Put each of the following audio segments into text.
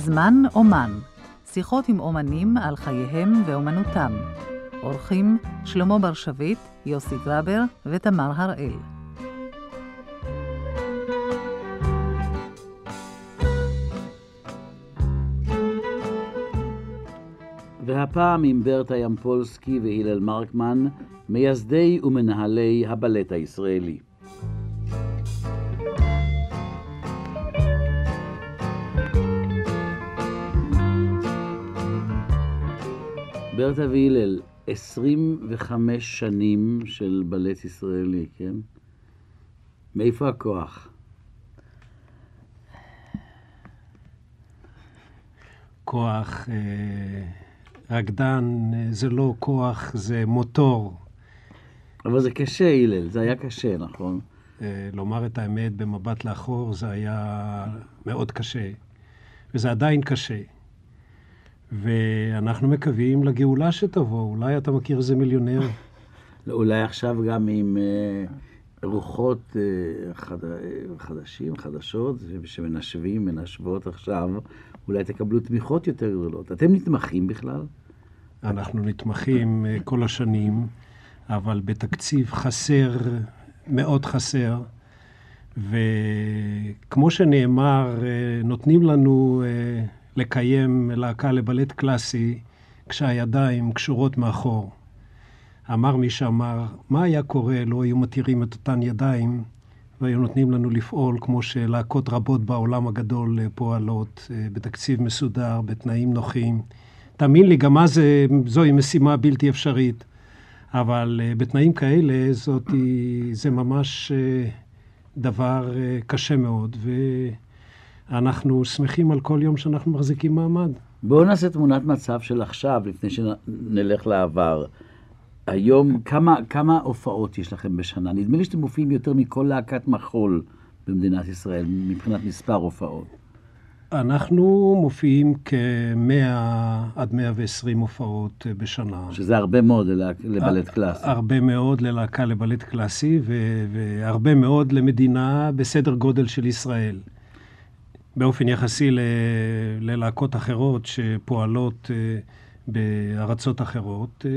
זמן אומן, שיחות עם אומנים על חייהם ואומנותם. אורחים שלמה בר שביט, יוסי גרבר ותמר הראל. והפעם עם ברטה ימפולסקי והלל מרקמן, מייסדי ומנהלי הבלט הישראלי. ברטה והלל, 25 שנים של בלט ישראלי, כן? מאיפה הכוח? כוח, אה, רקדן אה, זה לא כוח, זה מוטור. אבל זה קשה, הלל, זה היה קשה, נכון? אה, לומר את האמת במבט לאחור זה היה מאוד קשה, וזה עדיין קשה. ואנחנו מקווים לגאולה שתבוא. אולי אתה מכיר איזה מיליונר. אולי עכשיו גם עם uh, רוחות uh, חד... חדשים, חדשות, שמנשבים, מנשבות עכשיו, אולי תקבלו תמיכות יותר גדולות. אתם נתמכים בכלל? אנחנו נתמכים uh, כל השנים, אבל בתקציב חסר, מאוד חסר. וכמו שנאמר, נותנים לנו... לקיים להקה לבלט קלאסי כשהידיים קשורות מאחור. אמר מי שאמר, מה היה קורה לא היו מתירים את אותן ידיים והיו נותנים לנו לפעול כמו שלהקות רבות בעולם הגדול פועלות, אה, בתקציב מסודר, בתנאים נוחים. תאמין לי, גם אז זוהי משימה בלתי אפשרית, אבל אה, בתנאים כאלה זאת, זה ממש אה, דבר קשה מאוד. ו... אנחנו שמחים על כל יום שאנחנו מחזיקים מעמד. בואו נעשה תמונת מצב של עכשיו, לפני שנלך לעבר. היום, כמה, כמה הופעות יש לכם בשנה? נדמה לי שאתם מופיעים יותר מכל להקת מחול במדינת ישראל, מבחינת מספר הופעות. אנחנו מופיעים כ-100 עד 120 הופעות בשנה. שזה הרבה מאוד לבלט קלאסי. הרבה מאוד ללהקה לבלט קלאסי, והרבה מאוד למדינה בסדר גודל של ישראל. באופן יחסי ללהקות אחרות שפועלות אה, בארצות אחרות, אה,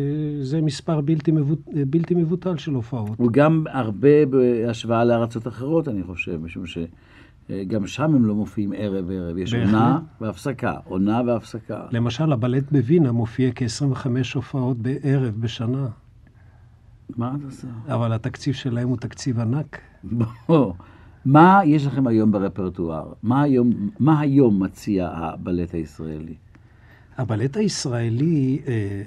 זה מספר בלתי, מבוט... בלתי מבוטל של הופעות. הוא גם הרבה בהשוואה לארצות אחרות, אני חושב, משום שגם שם הם לא מופיעים ערב-ערב. יש בהחלט. עונה והפסקה, עונה והפסקה. למשל, הבלט בווינה מופיע כ-25 הופעות בערב בשנה. מה אתה עושה? אבל התקציב שלהם הוא תקציב ענק. בוא. מה יש לכם היום ברפרטואר? מה היום, מה היום מציע הבלט הישראלי? הבלט הישראלי, אה,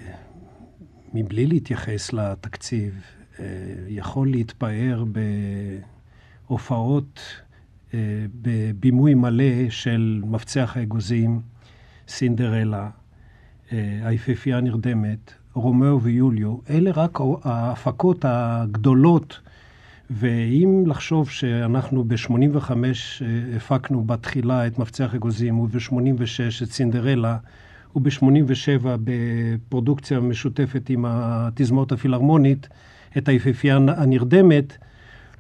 מבלי להתייחס לתקציב, אה, יכול להתפאר בהופעות אה, בבימוי מלא של מפצח האגוזים, סינדרלה, היפהפייה נרדמת, רומאו ויוליה. אלה רק ההפקות הגדולות ואם לחשוב שאנחנו ב-85 אה, הפקנו בתחילה את מפצח אגוזים, וב-86 את סינדרלה, וב-87 בפרודוקציה משותפת עם התזמורת הפילהרמונית, את היפיפייה הנרדמת,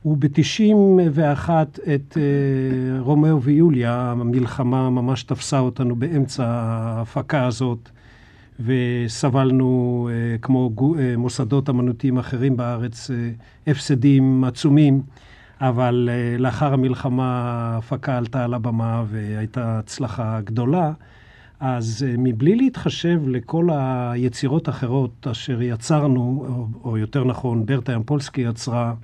וב-91 את אה, רומאו ויוליה, המלחמה ממש תפסה אותנו באמצע ההפקה הזאת. וסבלנו, אה, כמו אה, מוסדות אמנותיים אחרים בארץ, אה, הפסדים עצומים, אבל לאחר המלחמה ההפקה עלתה על הבמה והייתה הצלחה גדולה. אז מבלי להתחשב לכל היצירות האחרות אשר יצרנו, או, או יותר נכון, ברטה ימפולסקי יצרה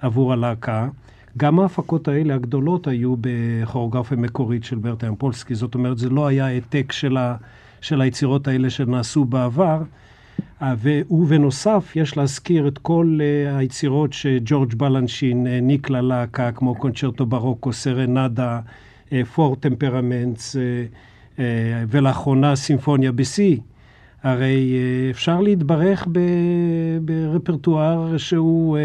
עבור הלהקה, גם ההפקות האלה הגדולות היו בכוריאוגרפיה מקורית של ברטה ימפולסקי, זאת אומרת, זה לא היה העתק של ה... של היצירות האלה שנעשו בעבר. אה, ובנוסף, יש להזכיר את כל אה, היצירות שג'ורג' בלנשין העניק ללהקה, כמו קונצ'רטו ברוקו, סרנדה, פור טמפרמנטס, ולאחרונה סימפוניה ב-C. הרי אה, אפשר להתברך ברפרטואר שהוא...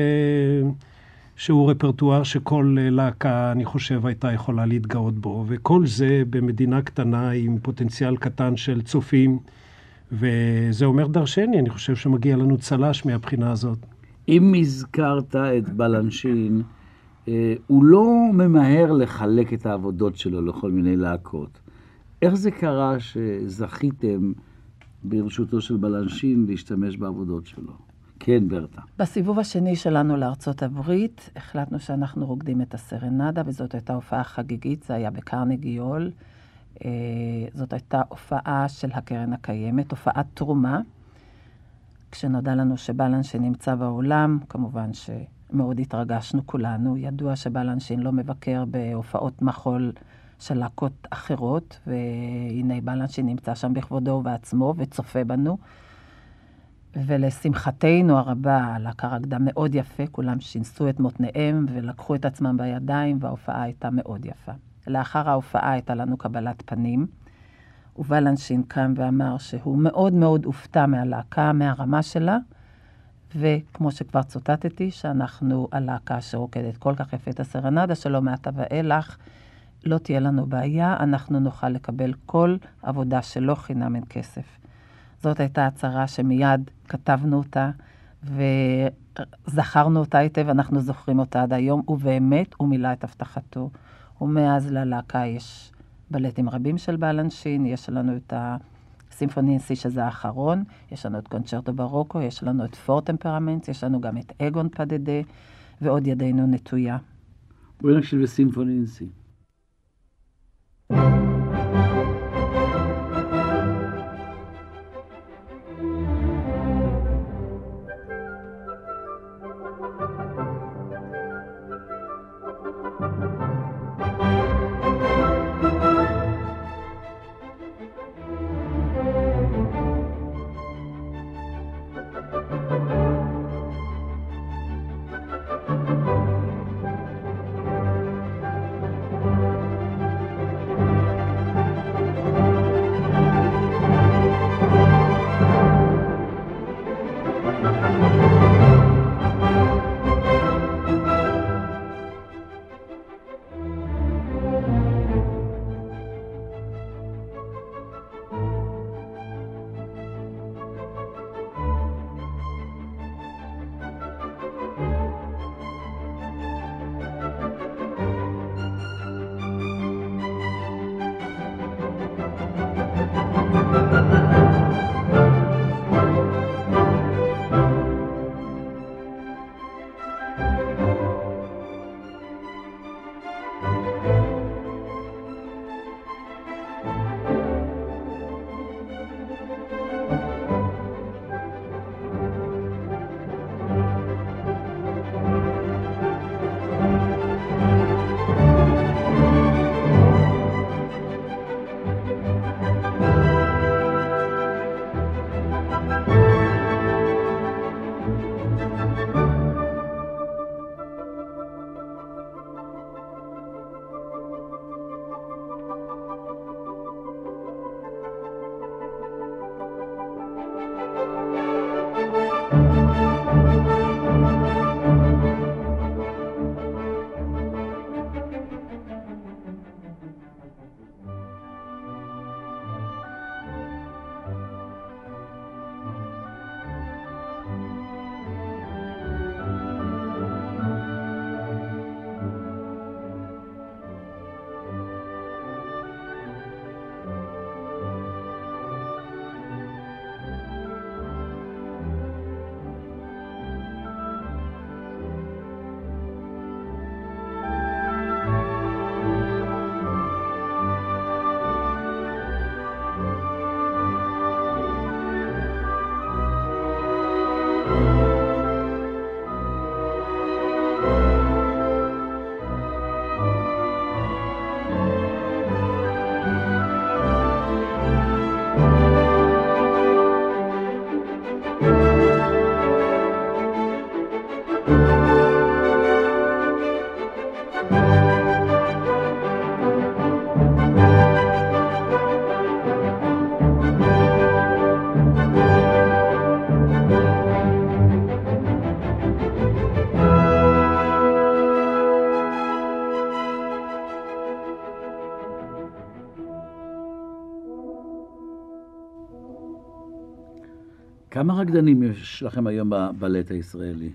שהוא רפרטואר שכל להקה, אני חושב, הייתה יכולה להתגאות בו, וכל זה במדינה קטנה עם פוטנציאל קטן של צופים, וזה אומר דרשני, אני חושב שמגיע לנו צל"ש מהבחינה הזאת. אם הזכרת את בלנשין, אה, הוא לא ממהר לחלק את העבודות שלו לכל מיני להקות. איך זה קרה שזכיתם ברשותו של בלנשין להשתמש בעבודות שלו? כן, ברטה. בסיבוב השני שלנו לארצות הברית, החלטנו שאנחנו רוקדים את הסרנדה, וזאת הייתה הופעה חגיגית, זה היה בקרנגי הול. אה, זאת הייתה הופעה של הקרן הקיימת, הופעת תרומה. כשנודע לנו שבלנשין נמצא באולם, כמובן שמאוד התרגשנו כולנו. ידוע שבלנשין לא מבקר בהופעות מחול של להקות אחרות, והנה בלנשין נמצא שם בכבודו ובעצמו וצופה בנו. ולשמחתנו הרבה, הלהקה רקדה מאוד יפה, כולם שינסו את מותניהם ולקחו את עצמם בידיים, וההופעה הייתה מאוד יפה. לאחר ההופעה הייתה לנו קבלת פנים, ובלנשין קם ואמר שהוא מאוד מאוד הופתע מהלהקה, מהרמה שלה, וכמו שכבר צוטטתי, שאנחנו הלהקה שרוקדת כל כך יפה את הסרנדה, שלא מעתה ואילך, לא תהיה לנו בעיה, אנחנו נוכל לקבל כל עבודה שלא חינם אין כסף. זאת הייתה הצהרה שמיד כתבנו אותה, וזכרנו אותה היטב, אנחנו זוכרים אותה עד היום, ובאמת הוא מילא את הבטחתו. ומאז ללהקה יש בלטים רבים של בלנשין, יש לנו את הסימפוני אנסי שזה האחרון, יש לנו את קונצ'רטו ברוקו, יש לנו את פור טמפרמנט, יש לנו גם את אגון פדדה, ועוד ידינו נטויה. בואי נקשיב לסימפוני אנסי. כמה רקדנים יש לכם היום בבלט הישראלי?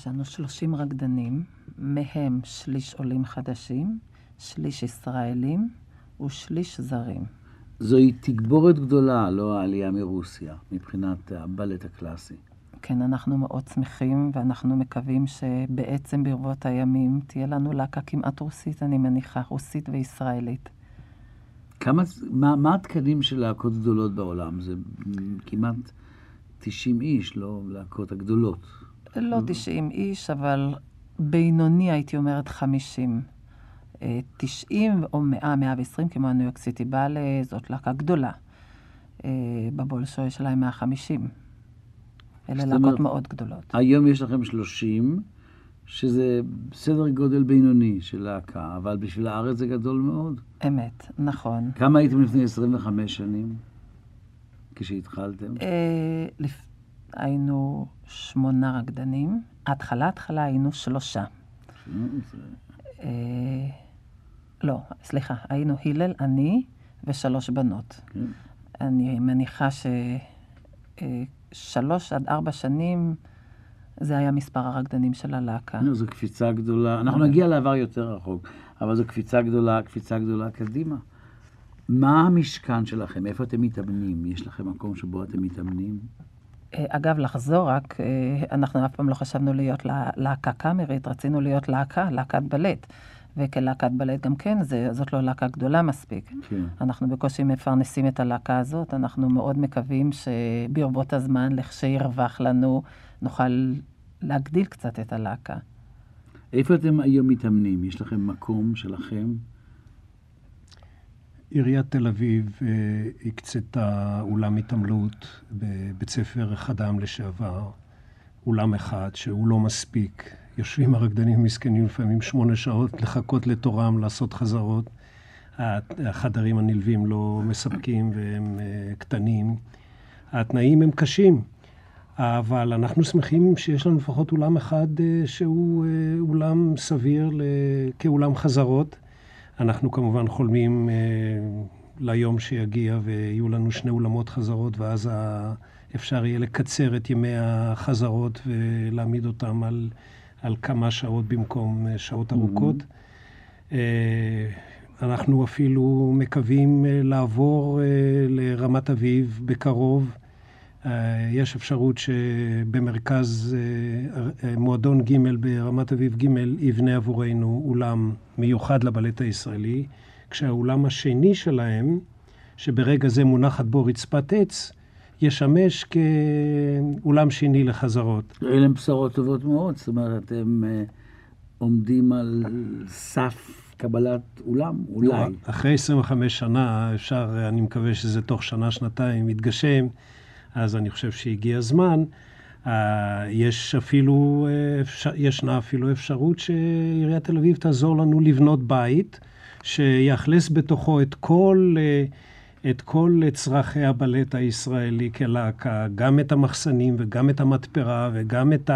יש לנו 30 רקדנים, מהם שליש עולים חדשים, שליש ישראלים, ושליש זרים. זוהי תגבורת גדולה, לא העלייה מרוסיה, מבחינת הבלט הקלאסי. כן, אנחנו מאוד שמחים, ואנחנו מקווים שבעצם ברבות הימים תהיה לנו להקה כמעט רוסית, אני מניחה, רוסית וישראלית. כמה, מה, מה התקנים של להקות גדולות בעולם? זה כמעט 90 איש, לא להקות הגדולות. לא 90 איש, אבל בינוני הייתי אומרת 50. 90 או 100, 120, כמו הניו יורק סיטי באלה, זאת להקה גדולה. אה, בבולשו יש להם 150. אלה להקות מאוד גדולות. היום יש לכם 30, שזה סדר גודל בינוני של להקה, אבל בשביל הארץ זה גדול מאוד. אמת, נכון. כמה הייתם לפני 25 שנים, כשהתחלתם? אה, לפ... היינו שמונה רקדנים. התחלה, התחלה היינו שלושה. אה, לא, סליחה, היינו הלל, אני ושלוש בנות. כן. אני מניחה ששלוש עד ארבע שנים זה היה מספר הרקדנים של הלהקה. זו קפיצה גדולה. אנחנו נגיע לעבר יותר רחוק, אבל זו קפיצה גדולה, קפיצה גדולה קדימה. מה המשכן שלכם? איפה אתם מתאמנים? יש לכם מקום שבו אתם מתאמנים? אה, אגב, לחזור רק, אה, אנחנו אף פעם לא חשבנו להיות להקה קאמרית, רצינו להיות להקה, להקת בלט. וכלהקת בלט גם כן, זה, זאת לא להקה גדולה מספיק. כן. אנחנו בקושי מפרנסים את הלהקה הזאת, אנחנו מאוד מקווים שברבות הזמן, לכשירווח לנו, נוכל להגדיל קצת את הלהקה. איפה אתם היום מתאמנים? יש לכם מקום שלכם? עיריית תל אביב אה, הקצתה אולם התעמלות בבית ספר חדם לשעבר, אולם אחד שהוא לא מספיק. יושבים הרקדנים המסכנים לפעמים שמונה שעות לחכות לתורם, לעשות חזרות. החדרים הנלווים לא מספקים והם אה, קטנים. התנאים הם קשים, אבל אנחנו שמחים שיש לנו לפחות אולם אחד אה, שהוא אולם סביר כאולם חזרות. אנחנו כמובן חולמים אה, ליום שיגיע ויהיו לנו שני אולמות חזרות, ואז. אפשר יהיה לקצר את ימי החזרות ולהעמיד אותם על, על כמה שעות במקום אה, שעות ארוכות. Mm-hmm. אנחנו אפילו מקווים לעבור לרמת אביב בקרוב. אה, יש אפשרות שבמרכז אה, אה, מועדון ג' ברמת אביב ג' יבנה עבורנו אולם מיוחד לבלט הישראלי, כשהאולם השני שלהם, שברגע זה מונחת בו רצפת עץ, ישמש כאולם שני לחזרות. אלה הן בשורות טובות מאוד, זאת אומרת, הם עומדים על סף קבלת אולם, אולי. לא, אחרי 25 שנה, אפשר, אני מקווה שזה תוך שנה, שנתיים, יתגשם. אז אני חושב שהגיע הזמן. Uh, יש אפילו, uh, אפשר, ישנה אפילו אפשרות שעיריית תל אביב תעזור לנו לבנות בית שיאכלס בתוכו את כל, uh, את כל צרכי הבלט הישראלי כלהקה, גם את המחסנים וגם את המתפרה וגם את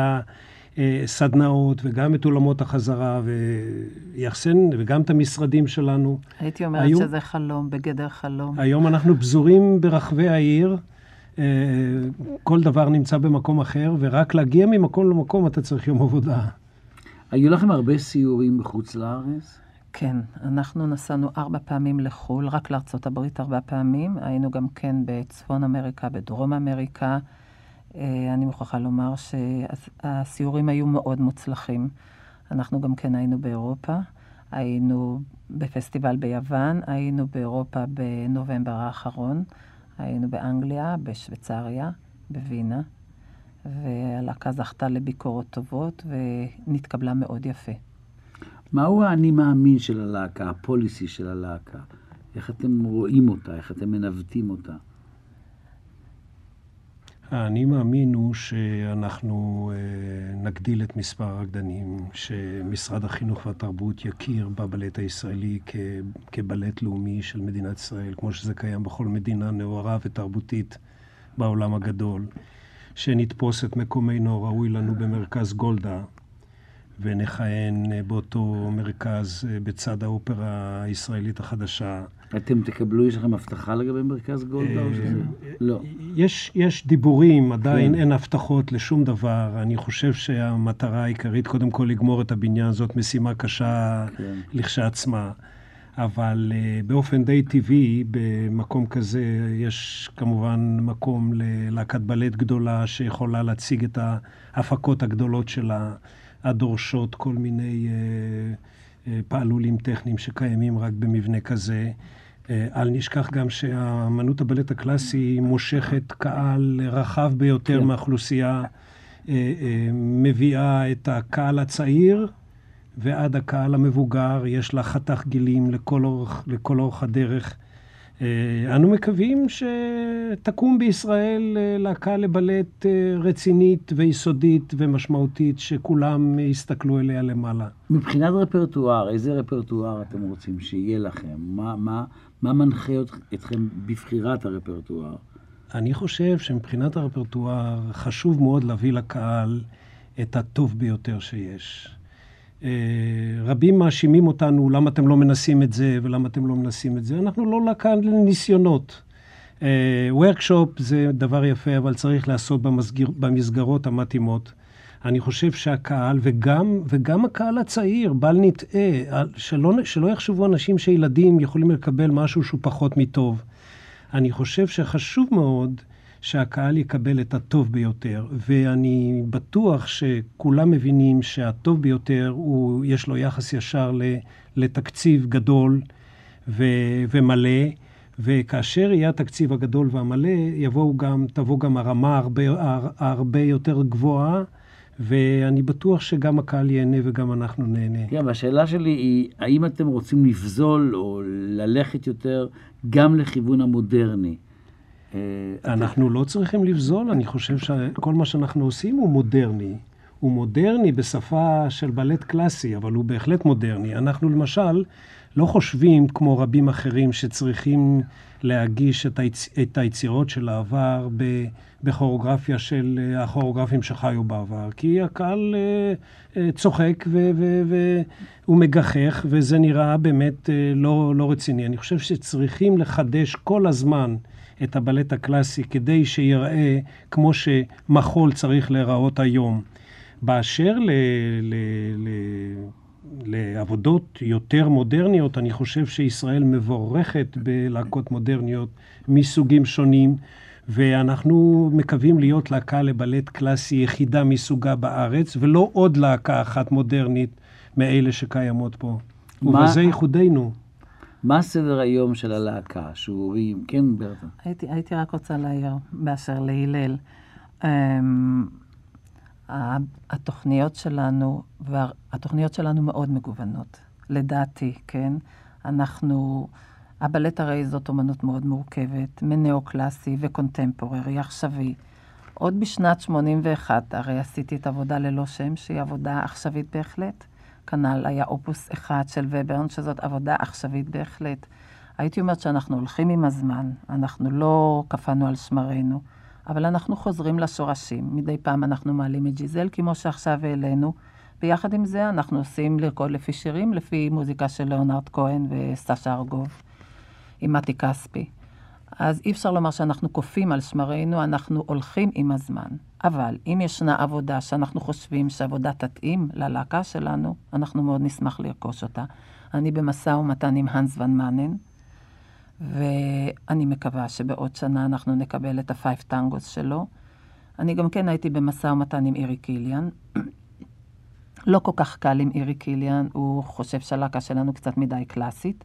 הסדנאות וגם את אולמות החזרה ויחסן וגם את המשרדים שלנו. הייתי אומרת היום, שזה חלום, בגדר חלום. היום אנחנו פזורים ברחבי העיר. אה, כל דבר נמצא במקום אחר, ורק להגיע ממקום למקום אתה צריך יום עבודה. היו לכם הרבה סיורים מחוץ לארץ? כן, אנחנו נסענו ארבע פעמים לחו"ל, רק לארצות הברית ארבע פעמים. היינו גם כן בצפון אמריקה, בדרום אמריקה. אה, אני מוכרחה לומר שהסיורים היו מאוד מוצלחים. אנחנו גם כן היינו באירופה, היינו בפסטיבל ביוון, היינו באירופה בנובמבר האחרון. היינו באנגליה, בשוויצריה, בווינה, והלהקה זכתה לביקורות טובות ונתקבלה מאוד יפה. מהו האני מאמין של הלהקה, הפוליסי של הלהקה? איך אתם רואים אותה, איך אתם מנווטים אותה? האני מאמין הוא שאנחנו אה, נגדיל את מספר הרקדנים, שמשרד החינוך והתרבות יכיר בבלט הישראלי כבלט לאומי של מדינת ישראל, כמו שזה קיים בכל מדינה נאורה ותרבותית בעולם הגדול, שנתפוס את מקומנו הראוי לנו במרכז גולדה, ונכהן באותו מרכז אה, בצד האופרה הישראלית החדשה. אתם תקבלו, יש לכם הבטחה לגבי מרכז גולדה או שזה... לא. יש, יש דיבורים, עדיין כן. אין הבטחות לשום דבר. אני חושב שהמטרה העיקרית, קודם כל לגמור את הבניין, זאת משימה קשה כן. לכשעצמה. אבל uh, באופן די טבעי, במקום כזה יש כמובן מקום ללהקת בלט גדולה שיכולה להציג את ההפקות הגדולות שלה, הדורשות כל מיני uh, uh, פעלולים טכניים שקיימים רק במבנה כזה. אל נשכח גם שהאמנות הבלט הקלאסי מושכת קהל רחב ביותר כן. מהאוכלוסייה, מביאה את הקהל הצעיר ועד הקהל המבוגר, יש לה חתך גילים לכל אורך, לכל אורך הדרך. אה, אנו מקווים שתקום בישראל אה, להקה לבלט אה, רצינית ויסודית ומשמעותית, שכולם יסתכלו אליה למעלה. מבחינת רפרטואר, איזה רפרטואר אתם רוצים שיהיה לכם? מה, מה, מה מנחה אתכם בבחירת הרפרטואר? אני חושב שמבחינת הרפרטואר חשוב מאוד להביא לקהל את הטוב ביותר שיש. אה, רבים מאשימים אותנו, למה אתם לא מנסים את זה ולמה אתם לא מנסים את זה. אנחנו לא לקהל לניסיונות. וורקשופ אה, זה דבר יפה, אבל צריך לעשות במסגר, במסגרות המתאימות. אני חושב שהקהל, וגם, וגם הקהל הצעיר, בל נטעה, שלא, שלא יחשבו אנשים שילדים יכולים לקבל משהו שהוא פחות מטוב. אני חושב שחשוב מאוד שהקהל יקבל את הטוב ביותר, ואני בטוח שכולם מבינים שהטוב ביותר, הוא, יש לו יחס ישר לתקציב גדול ו, ומלא, וכאשר יהיה התקציב הגדול והמלא, יבואו גם, תבוא גם הרמה הרבה, הרבה יותר גבוהה. ואני בטוח שגם הקהל ייהנה וגם אנחנו נהנה. כן, והשאלה שלי היא, האם אתם רוצים לפזול או ללכת יותר גם לכיוון המודרני? אה, אנחנו לא צריכים לבזול, אני חושב שכל מה שאנחנו עושים הוא מודרני. הוא מודרני בשפה של בלט קלאסי, אבל הוא בהחלט מודרני. אנחנו למשל לא חושבים, כמו רבים אחרים, שצריכים להגיש את, היצ... את היצירות של העבר בכוריאוגרפיה של אה, הכוריאוגרפים שחיו בעבר, כי הקהל אה, צוחק והוא מגחך, וזה נראה באמת לא, לא רציני. אני חושב שצריכים לחדש כל הזמן את הבלט הקלאסי כדי שיראה כמו שמחול צריך להיראות היום. באשר ל... ל, ל לעבודות יותר מודרניות, אני חושב שישראל מבורכת בלהקות מודרניות מסוגים שונים, ואנחנו מקווים להיות להקה לבלט קלאסי יחידה מסוגה בארץ, ולא עוד להקה אחת מודרנית מאלה שקיימות פה. מה... ובזה ייחודנו. מה סדר היום של הלהקה? שיעורים? כן, ברטה. הייתי, הייתי רק רוצה להעיר באשר להלל. Um, התוכניות שלנו, והתוכניות שלנו מאוד מגוונות, לדעתי, כן? אנחנו, הבלט הרי זאת אומנות מאוד מורכבת, מנאו-קלאסי וקונטמפוררי, עכשווי. עוד בשנת 81 הרי עשיתי את עבודה ללא שם, שהיא עבודה עכשווית בהחלט. כנ"ל היה אופוס אחד של וברן, שזאת עבודה עכשווית בהחלט. הייתי אומרת שאנחנו הולכים עם הזמן, אנחנו לא קפאנו על שמרינו, אבל אנחנו חוזרים לשורשים. מדי פעם אנחנו מעלים את ג'יזל, כמו שעכשיו העלינו, ויחד עם זה אנחנו עושים לרקוד לפי שירים, לפי מוזיקה של ליאונרד כהן וסשה ארגוב, עם מתי כספי. אז אי אפשר לומר שאנחנו קופאים על שמרינו, אנחנו הולכים עם הזמן. אבל אם ישנה עבודה שאנחנו חושבים שעבודה תתאים ללהקה שלנו, אנחנו מאוד נשמח לרכוש אותה. אני במשא ומתן עם הנס ון מאנן, ואני מקווה שבעוד שנה אנחנו נקבל את ה Five Tangos שלו. אני גם כן הייתי במשא ומתן עם אירי קיליאן. לא כל כך קל עם אירי קיליאן, הוא חושב שהלהקה שלנו קצת מדי קלאסית.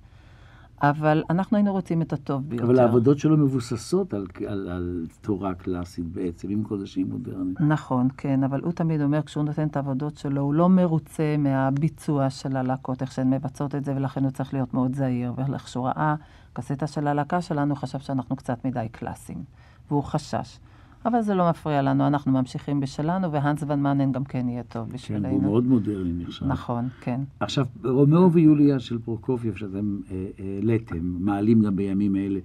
אבל אנחנו היינו רוצים את הטוב ביותר. אבל העבודות שלו מבוססות על, על, על תורה קלאסית בעצם, עם קודשים מודרניים. נכון, כן, אבל הוא תמיד אומר, כשהוא נותן את העבודות שלו, הוא לא מרוצה מהביצוע של הלהקות, איך שהן מבצעות את זה, ולכן הוא צריך להיות מאוד זהיר. ואיך שהוא ראה קסטה של הלהקה שלנו, חשב שאנחנו קצת מדי קלאסיים, והוא חשש. אבל זה לא מפריע לנו, אנחנו ממשיכים בשלנו, והאנס ון מאנן גם כן יהיה טוב בשבילנו. כן, הוא מאוד מודרני נחשב. נכון, כן. עכשיו, רומאו ויוליה של פרוקופייב, שאתם העליתם, אה, אה, מעלים גם בימים אלה,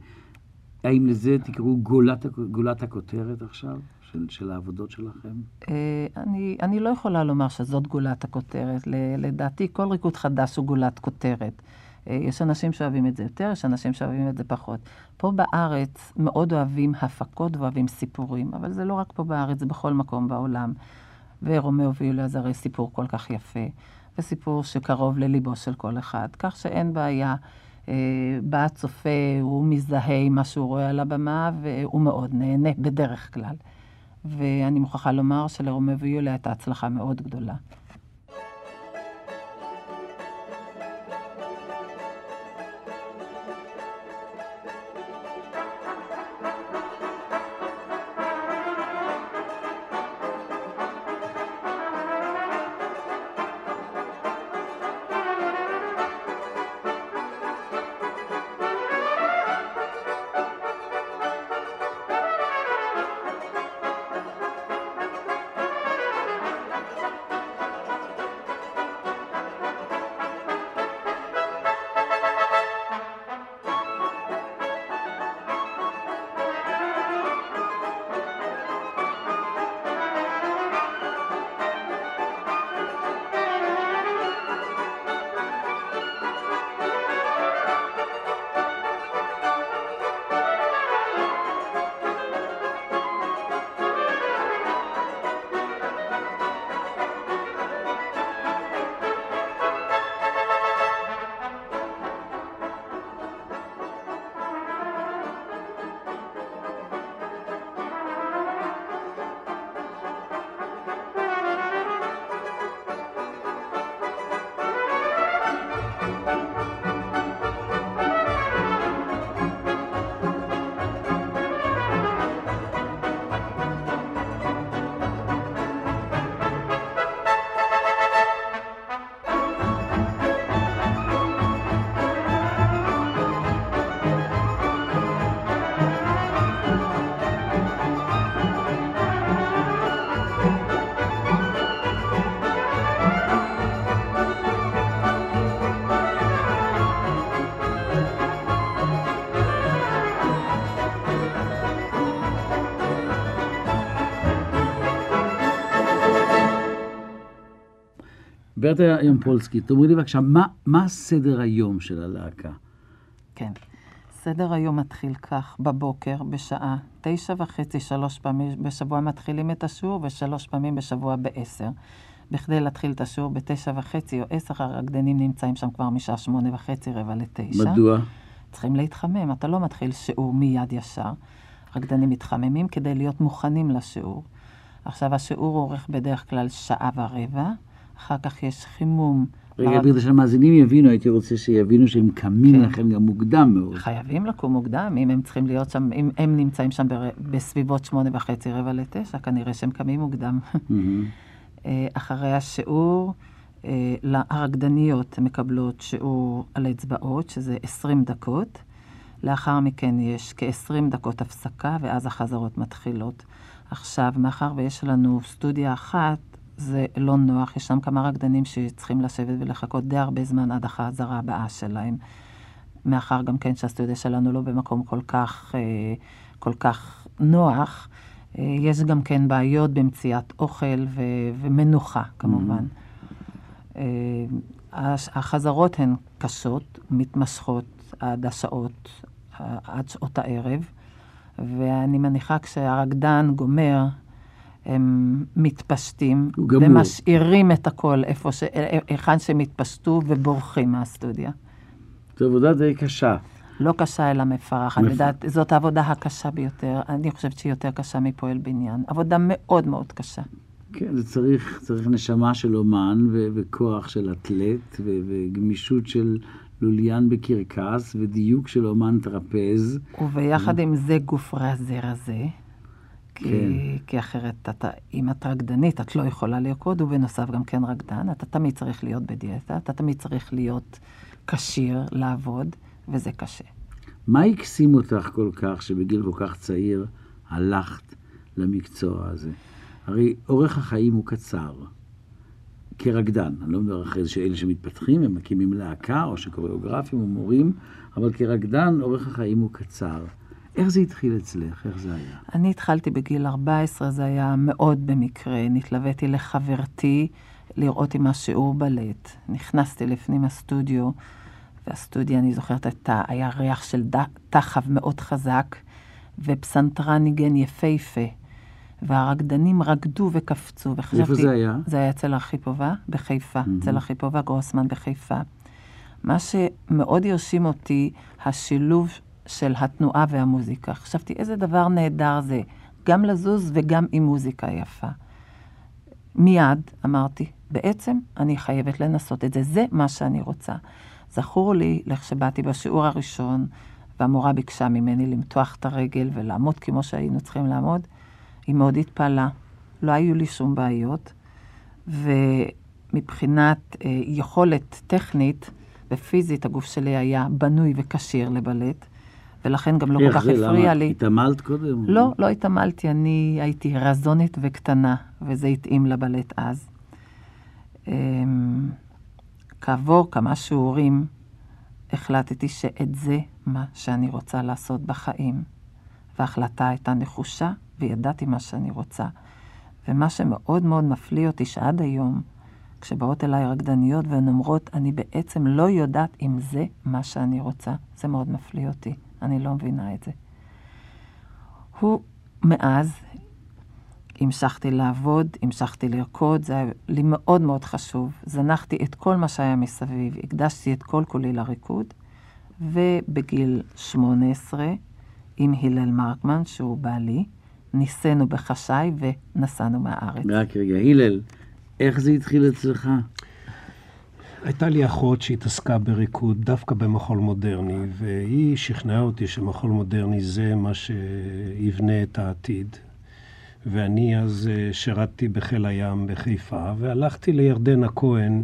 האם לזה תקראו גולת, גולת הכותרת עכשיו? של, של העבודות שלכם? אה, אני, אני לא יכולה לומר שזאת גולת הכותרת. לדעתי, כל ריקוד חדש הוא גולת כותרת. אה, יש אנשים שאוהבים את זה יותר, יש אנשים שאוהבים את זה פחות. פה בארץ מאוד אוהבים הפקות ואוהבים סיפורים, אבל זה לא רק פה בארץ, זה בכל מקום בעולם. ורומאו ויוליה זה הרי סיפור כל כך יפה, וסיפור שקרוב לליבו של כל אחד, כך שאין בעיה. בא הצופה, הוא מזדהה עם מה שהוא רואה על הבמה, והוא מאוד נהנה, בדרך כלל. ואני מוכרחה לומר שלרומא ויוליה הייתה הצלחה מאוד גדולה. ברטה ימפולסקי, תאמרי לי בבקשה, מה, מה סדר היום של הלהקה? כן. סדר היום מתחיל כך, בבוקר, בשעה תשע וחצי, שלוש פעמים בשבוע מתחילים את השיעור, ושלוש פעמים בשבוע בעשר. בכדי להתחיל את השיעור בתשע וחצי או עשר, הרקדנים נמצאים שם כבר משעה שמונה וחצי, רבע לתשע. מדוע? צריכים להתחמם, אתה לא מתחיל שיעור מיד ישר. רקדנים מתחממים כדי להיות מוכנים לשיעור. עכשיו, השיעור אורך בדרך כלל שעה ורבע. אחר כך יש חימום. רגע, בגלל שהמאזינים יבינו, הייתי רוצה שיבינו שהם קמים כן. לכם גם מוקדם מאוד. חייבים לקום מוקדם, אם הם צריכים להיות שם, אם הם נמצאים שם בר... בסביבות שמונה וחצי, רבע לתשע, כנראה שהם קמים מוקדם. אה, אחרי השיעור, אה, הרקדניות מקבלות שיעור על אצבעות, שזה 20 דקות. לאחר מכן יש כ-20 דקות הפסקה, ואז החזרות מתחילות. עכשיו, מאחר ויש לנו סטודיה אחת, זה לא נוח. ישנם כמה רקדנים שצריכים לשבת ולחכות די הרבה זמן עד החזרה הבאה שלהם. מאחר גם כן שהסטודיה שלנו לא במקום כל כך, אה, כל כך נוח, אה, יש גם כן בעיות במציאת אוכל ו- ומנוחה, כמובן. Mm-hmm. החזרות הן קשות, מתמשכות עד השעות, עד שעות הערב, ואני מניחה כשהרקדן גומר, הם מתפשטים, ומשאירים את הכל איפה ש... היכן שהם התפשטו ובורחים מהסטודיה. זו עבודה די קשה. לא קשה, אלא מפרך. אני יודעת, זאת העבודה הקשה ביותר. אני חושבת שהיא יותר קשה מפועל בניין. עבודה מאוד מאוד קשה. כן, זה צריך, צריך נשמה של אומן, ו- וכוח של אתלט, ו- וגמישות של לוליין בקרקס, ודיוק של אומן טרפז. וביחד עם זה גוף רזה רזה. כי, כן. כי אחרת, אתה, אם את רקדנית, את לא יכולה לרקוד, ובנוסף גם כן רקדן. אתה תמיד צריך להיות בדיאטה, אתה תמיד צריך להיות כשיר לעבוד, וזה קשה. מה הקסים אותך כל כך, שבגיל כל כך צעיר הלכת למקצוע הזה? הרי אורך החיים הוא קצר. כרקדן, אני לא מדבר אחרי זה שאלה שמתפתחים, הם מקימים להקה, או שקוריאוגרפים או מורים, אבל כרקדן אורך החיים הוא קצר. איך זה התחיל אצלך? איך זה היה? אני התחלתי בגיל 14, זה היה מאוד במקרה. נתלוויתי לחברתי לראות עם השיעור בלט. נכנסתי לפנים הסטודיו, והסטודיו, אני זוכרת, הייתה, היה ריח של תחב מאוד חזק, ופסנתרן ניגן יפהפה. והרקדנים רקדו וקפצו, וחשבתי... איפה זה היה? זה היה אצל ארכיפובה בחיפה, mm-hmm. אצל ארכיפובה גרוסמן בחיפה. מה שמאוד הרשים אותי, השילוב של התנועה והמוזיקה. חשבתי, איזה דבר נהדר זה, גם לזוז וגם עם מוזיקה יפה. מיד אמרתי, בעצם אני חייבת לנסות את זה, זה מה שאני רוצה. זכור לי, לכשבאתי בשיעור הראשון, והמורה ביקשה ממני למתוח את הרגל ולעמוד כמו שהיינו צריכים לעמוד, היא מאוד התפעלה. לא היו לי שום בעיות, ומבחינת אה, יכולת טכנית ופיזית, הגוף שלי היה בנוי וכשיר לבלט, ולכן גם לא כל כך הפריע לי. התעמלת קודם? לא, לא התעמלתי, אני הייתי רזונית וקטנה, וזה התאים לבלט אז. אמ, כעבור כמה שיעורים, החלטתי שאת זה מה שאני רוצה לעשות בחיים. וההחלטה הייתה נחושה, וידעתי מה שאני רוצה. ומה שמאוד מאוד מפליא אותי, שעד היום, כשבאות אליי רקדניות והן אומרות, אני בעצם לא יודעת אם זה מה שאני רוצה, זה מאוד מפליא אותי. אני לא מבינה את זה. הוא, מאז, המשכתי לעבוד, המשכתי לרקוד, זה היה לי מאוד מאוד חשוב. זנחתי את כל מה שהיה מסביב, הקדשתי את כל כולי לריקוד, ובגיל 18, עם הלל מרקמן, שהוא בעלי, ניסינו בחשאי ונסענו מהארץ. רק רגע, הלל, איך זה התחיל אצלך? הייתה לי אחות שהתעסקה בריקוד דווקא במחול מודרני, והיא שכנעה אותי שמחול מודרני זה מה שיבנה את העתיד. ואני אז אה, שירתתי בחיל הים בחיפה, והלכתי לירדנה כהן,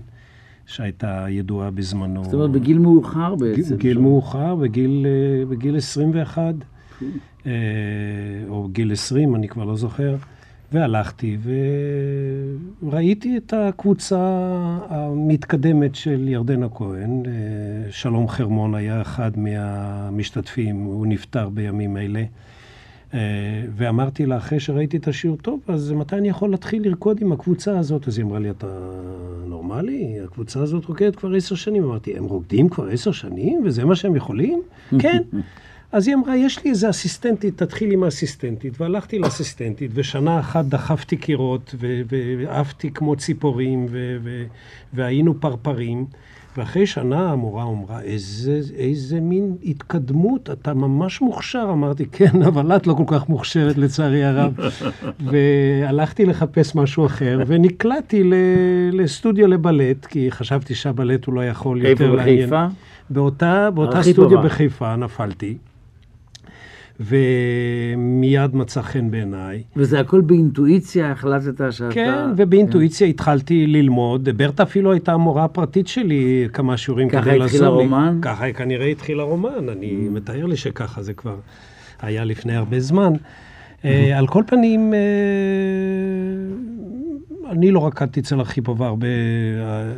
שהייתה ידועה בזמנו. זאת אומרת, בגיל מאוחר בעצם. גיל מאוחר, בגיל, אה, בגיל 21, אה, או גיל 20, אני כבר לא זוכר. והלכתי וראיתי את הקבוצה המתקדמת של ירדנה כהן. שלום חרמון היה אחד מהמשתתפים, הוא נפטר בימים אלה. ואמרתי לה, אחרי שראיתי את השיעור טוב, אז מתי אני יכול להתחיל לרקוד עם הקבוצה הזאת? אז היא אמרה לי, אתה נורמלי? הקבוצה הזאת רוקדת כבר עשר שנים. אמרתי, הם רוקדים כבר עשר שנים וזה מה שהם יכולים? כן. אז היא אמרה, יש לי איזה אסיסטנטית, תתחיל עם האסיסטנטית. והלכתי לאסיסטנטית, ושנה אחת דחפתי קירות, ועפתי כמו ציפורים, והיינו פרפרים. ואחרי שנה המורה אמרה, איזה, איזה מין התקדמות, אתה ממש מוכשר. אמרתי, כן, אבל את לא כל כך מוכשרת לצערי הרב. והלכתי לחפש משהו אחר, ונקלעתי לסטודיו לבלט, כי חשבתי שהבלט אולי יכול יותר לעניין. איפה בחיפה? באותה, באותה סטודיו. בחיפה נפלתי. ומיד מצא חן בעיניי. וזה הכל באינטואיציה, החלטת שאתה... כן, ובאינטואיציה כן. התחלתי ללמוד. ברטה אפילו הייתה המורה הפרטית שלי כמה שיעורים כדי לעזור לי. ככה התחיל הרומן? ככה כנראה התחיל הרומן. אני mm. מתאר לי שככה זה כבר היה לפני הרבה זמן. Mm-hmm. על כל פנים, אה, אני לא רקדתי אצל ארכיפובה הרבה.